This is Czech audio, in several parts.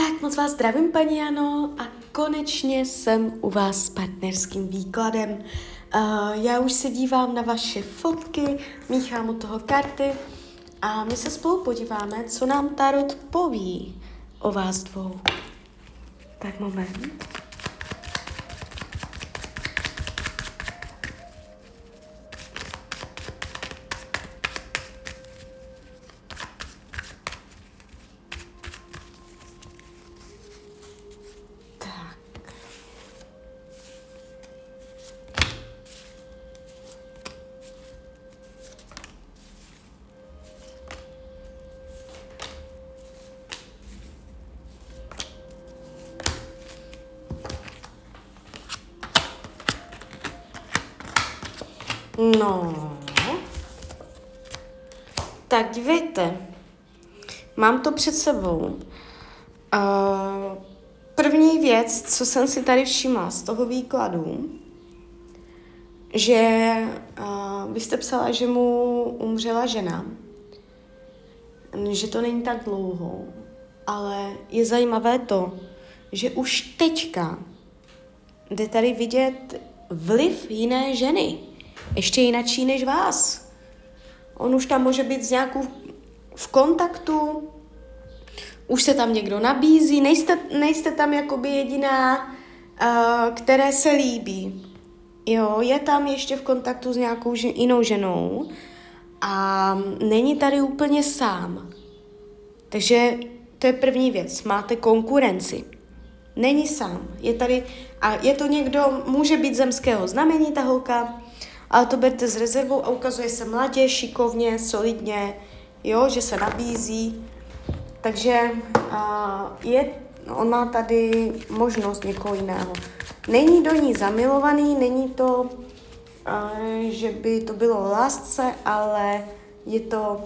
Tak moc vás zdravím, paní Jano, a konečně jsem u vás s partnerským výkladem. Uh, já už se dívám na vaše fotky, míchám u toho karty a my se spolu podíváme, co nám Tarot poví o vás dvou. Tak moment. No. Tak dívejte. Mám to před sebou. Uh, první věc, co jsem si tady všimla z toho výkladu, že uh, vy jste psala, že mu umřela žena, že to není tak dlouho, ale je zajímavé to, že už teďka jde tady vidět vliv jiné ženy ještě jinačí než vás. On už tam může být s nějakou v kontaktu, už se tam někdo nabízí, nejste, nejste tam jakoby jediná, uh, které se líbí. Jo, je tam ještě v kontaktu s nějakou žen, jinou ženou a není tady úplně sám. Takže to je první věc. Máte konkurenci. Není sám. Je tady, a je to někdo, může být zemského znamení ta holka, ale to berte s rezervou a ukazuje se mladě, šikovně, solidně, jo, že se nabízí. Takže uh, je, on má tady možnost někoho jiného. Není do ní zamilovaný, není to, uh, že by to bylo lásce, ale je to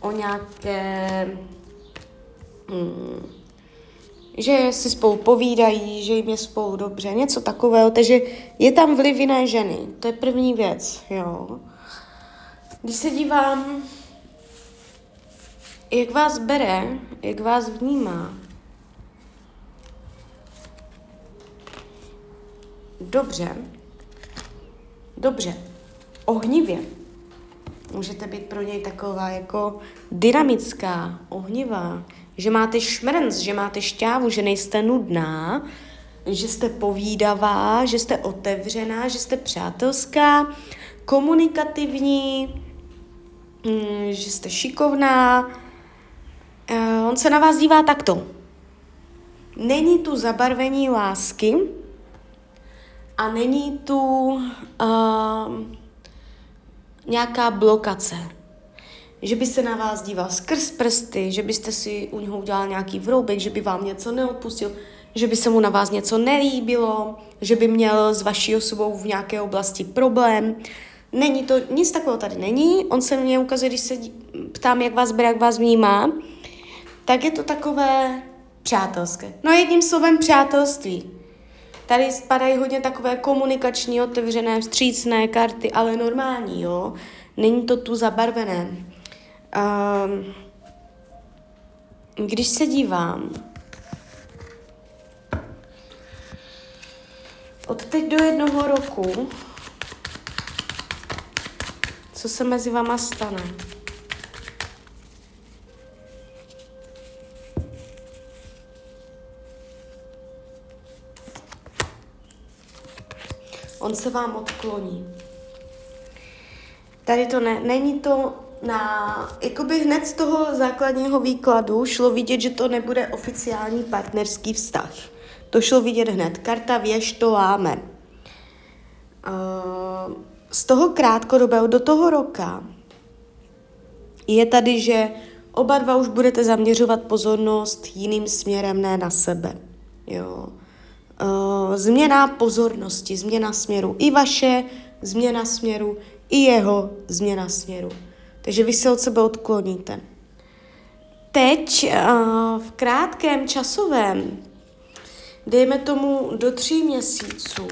o nějaké... Hmm, že si spolu povídají, že jim je spolu dobře, něco takového, takže je tam vliv jiné ženy, to je první věc, jo. Když se dívám, jak vás bere, jak vás vnímá, dobře, dobře, ohnivě, můžete být pro něj taková jako dynamická, ohnivá, že máte šmrnc, že máte šťávu, že nejste nudná, že jste povídavá, že jste otevřená, že jste přátelská, komunikativní, mm, že jste šikovná. Eh, on se na vás dívá takto. Není tu zabarvení lásky a není tu uh, nějaká blokace že by se na vás díval skrz prsty, že byste si u něho udělal nějaký vroubek, že by vám něco neodpustil, že by se mu na vás něco nelíbilo, že by měl s vaší osobou v nějaké oblasti problém. Není to, nic takového tady není. On se mě ukazuje, když se ptám, jak vás bere, jak vás vnímá, tak je to takové přátelské. No jedním slovem přátelství. Tady spadají hodně takové komunikační, otevřené, vstřícné karty, ale normální, jo. Není to tu zabarvené. Um, když se dívám, od teď do jednoho roku, co se mezi vama stane? On se vám odkloní. Tady to ne, není to na, jakoby hned z toho základního výkladu šlo vidět, že to nebude oficiální partnerský vztah. To šlo vidět hned. Karta věž to láme. Uh, z toho krátkodobého do toho roka je tady, že oba dva už budete zaměřovat pozornost jiným směrem, ne na sebe. Jo. Uh, změna pozornosti, změna směru. I vaše změna směru, i jeho změna směru. Takže vy se od sebe odkloníte. Teď uh, v krátkém časovém, dejme tomu do tří měsíců,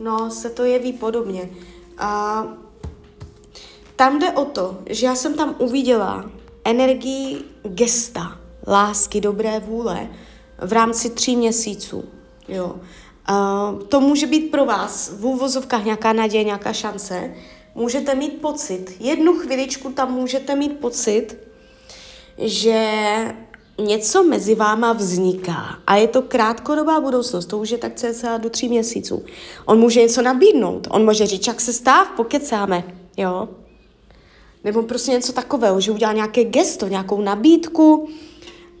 no, se to jeví podobně. A tam jde o to, že já jsem tam uviděla energii gesta, lásky, dobré vůle v rámci tří měsíců. Jo. Uh, to může být pro vás v úvozovkách nějaká naděje, nějaká šance. Můžete mít pocit, jednu chviličku tam můžete mít pocit, že něco mezi váma vzniká a je to krátkodobá budoucnost, to už je tak cca do tří měsíců. On může něco nabídnout, on může říct, jak se stáv, pokecáme, jo. Nebo prostě něco takového, že udělá nějaké gesto, nějakou nabídku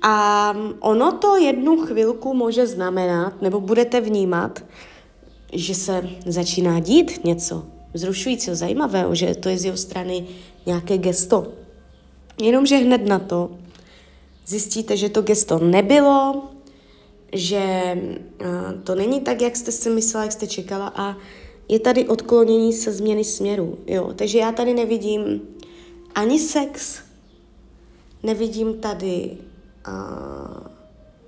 a ono to jednu chvilku může znamenat, nebo budete vnímat, že se začíná dít něco vzrušujícího, zajímavého, že to je z jeho strany nějaké gesto. Jenomže hned na to zjistíte, že to gesto nebylo, že to není tak, jak jste si myslela, jak jste čekala a je tady odklonění se změny směru. Jo? Takže já tady nevidím ani sex, nevidím tady uh,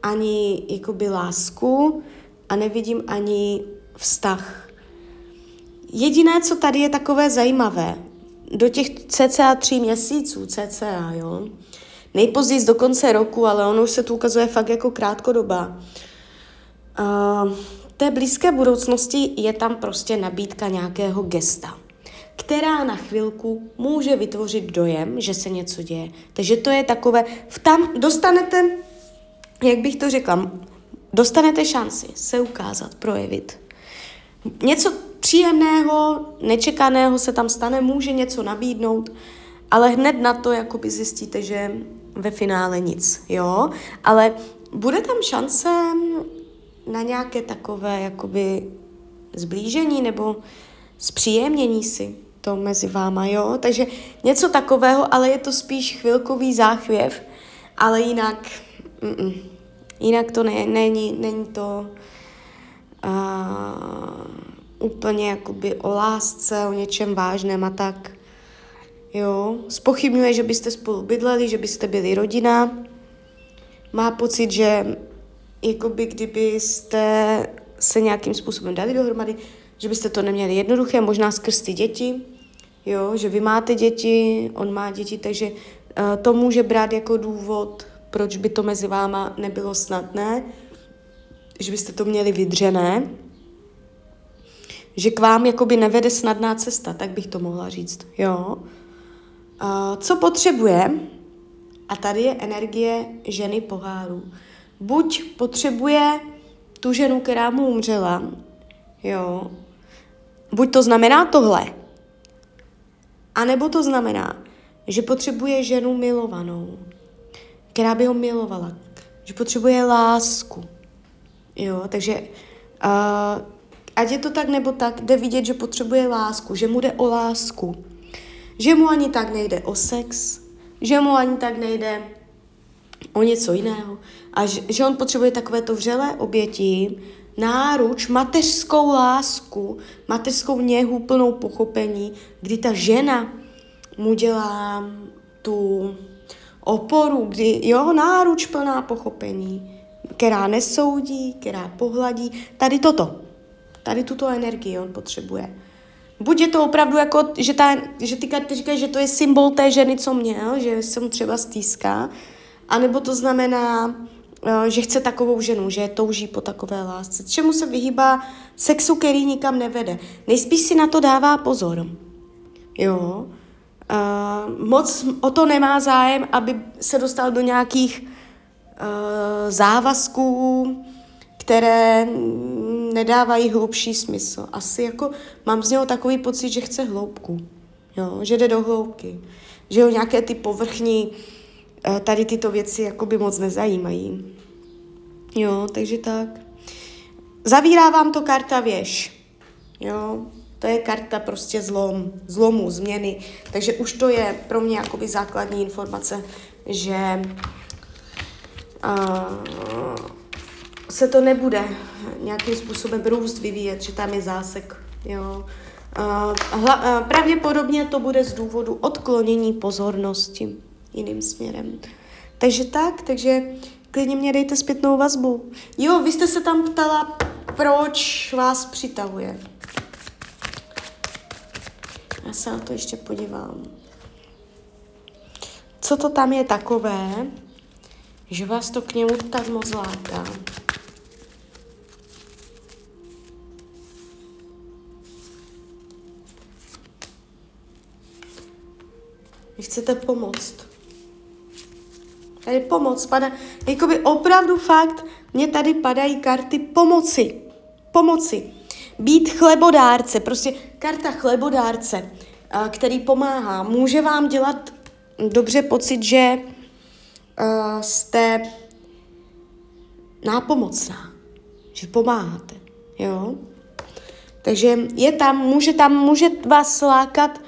ani jakoby lásku a nevidím ani vztah. Jediné, co tady je takové zajímavé, do těch cca tří měsíců, cca, jo, nejpozději do konce roku, ale ono už se tu ukazuje fakt jako krátkodoba. Uh, té blízké budoucnosti je tam prostě nabídka nějakého gesta, která na chvilku může vytvořit dojem, že se něco děje. Takže to je takové, v tam dostanete, jak bych to řekla, dostanete šanci se ukázat, projevit. Něco příjemného, nečekaného se tam stane, může něco nabídnout, ale hned na to jakoby zjistíte, že ve finále nic, jo, ale bude tam šance na nějaké takové jakoby zblížení nebo zpříjemnění si to mezi váma, jo, takže něco takového, ale je to spíš chvilkový záchvěv, ale jinak, mm, jinak to ne, není, není to uh, úplně jakoby o lásce, o něčem vážném a tak. Jo, spochybňuje, že byste spolu bydleli, že byste byli rodina. Má pocit, že jakoby kdybyste se nějakým způsobem dali dohromady, že byste to neměli jednoduché, možná skrz ty děti, jo, že vy máte děti, on má děti, takže uh, to může brát jako důvod, proč by to mezi váma nebylo snadné, že byste to měli vydřené, že k vám jakoby nevede snadná cesta, tak bych to mohla říct, jo. Uh, co potřebuje, a tady je energie ženy poháru. Buď potřebuje tu ženu, která mu umřela, jo, buď to znamená tohle, anebo to znamená, že potřebuje ženu milovanou, která by ho milovala, že potřebuje lásku, jo, takže uh, ať je to tak nebo tak, jde vidět, že potřebuje lásku, že mu jde o lásku, že mu ani tak nejde o sex, že mu ani tak nejde o něco jiného. A že, že on potřebuje takové to vřelé oběti, náruč, mateřskou lásku, mateřskou něhu plnou pochopení, kdy ta žena mu dělá tu oporu, kdy jo, náruč plná pochopení, která nesoudí, která pohladí, tady toto, tady tuto energii on potřebuje. Buď je to opravdu jako, že, ta, že ty karty říkají, že to je symbol té ženy, co měl, že se mu třeba stýská, anebo to znamená, že chce takovou ženu, že touží po takové lásce. Čemu se vyhýbá sexu, který nikam nevede. Nejspíš si na to dává pozor. Jo. Uh, moc o to nemá zájem, aby se dostal do nějakých uh, závazků, které nedávají hlubší smysl. Asi jako mám z něho takový pocit, že chce hloubku, jo? že jde do hloubky, že ho nějaké ty povrchní eh, tady tyto věci jakoby moc nezajímají. Jo, takže tak. Zavírá vám to karta věž. Jo, to je karta prostě zlom, zlomu, změny. Takže už to je pro mě jakoby základní informace, že uh, se to nebude nějakým způsobem růst, vyvíjet, že tam je zásek. Jo. Hla, pravděpodobně to bude z důvodu odklonění pozornosti jiným směrem. Takže tak, takže klidně mě dejte zpětnou vazbu. Jo, vy jste se tam ptala, proč vás přitahuje. Já se na to ještě podívám. Co to tam je takové, že vás to k němu tak moc láká? Vy chcete pomoct. Tady pomoc padá, jakoby opravdu fakt, mně tady padají karty pomoci. Pomoci. Být chlebodárce, prostě karta chlebodárce, který pomáhá. Může vám dělat dobře pocit, že uh, jste nápomocná, že pomáháte, jo. Takže je tam, může tam, může vás lákat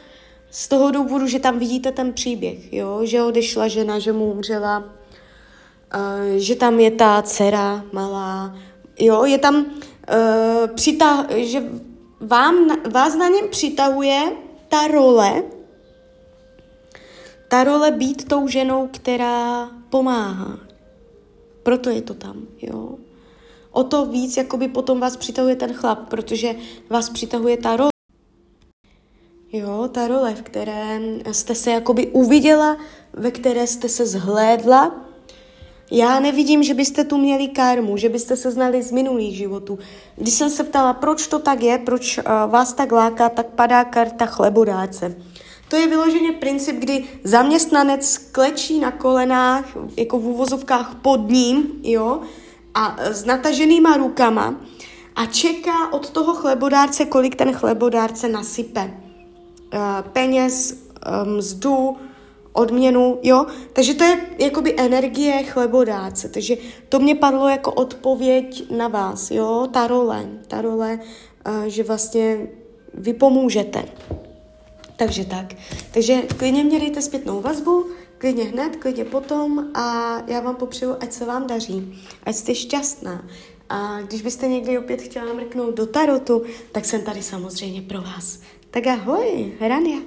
z toho důvodu, že tam vidíte ten příběh, jo, že odešla žena, že mu umřela, uh, že tam je ta dcera malá, jo, je tam, uh, přitah, že vám, vás na něm přitahuje ta role, ta role být tou ženou, která pomáhá. Proto je to tam, jo. O to víc, jakoby potom vás přitahuje ten chlap, protože vás přitahuje ta role. Jo, ta role, v které jste se jakoby uviděla, ve které jste se zhlédla. Já nevidím, že byste tu měli karmu, že byste se znali z minulých životů. Když jsem se ptala, proč to tak je, proč uh, vás tak láká, tak padá karta chlebodáce. To je vyloženě princip, kdy zaměstnanec klečí na kolenách, jako v úvozovkách pod ním, jo, a s nataženýma rukama a čeká od toho chlebodárce, kolik ten chlebodárce nasype. Uh, peněz, um, mzdu, odměnu, jo. Takže to je jakoby energie chlebodáce. Takže to mě padlo jako odpověď na vás, jo, ta role, ta role, uh, že vlastně vy pomůžete. Takže tak. Takže klidně mě dejte zpětnou vazbu, klidně hned, klidně potom a já vám popřeju, ať se vám daří, ať jste šťastná. A když byste někdy opět chtěla mrknout do tarotu, tak jsem tady samozřejmě pro vás. Tak ahoj, Rania.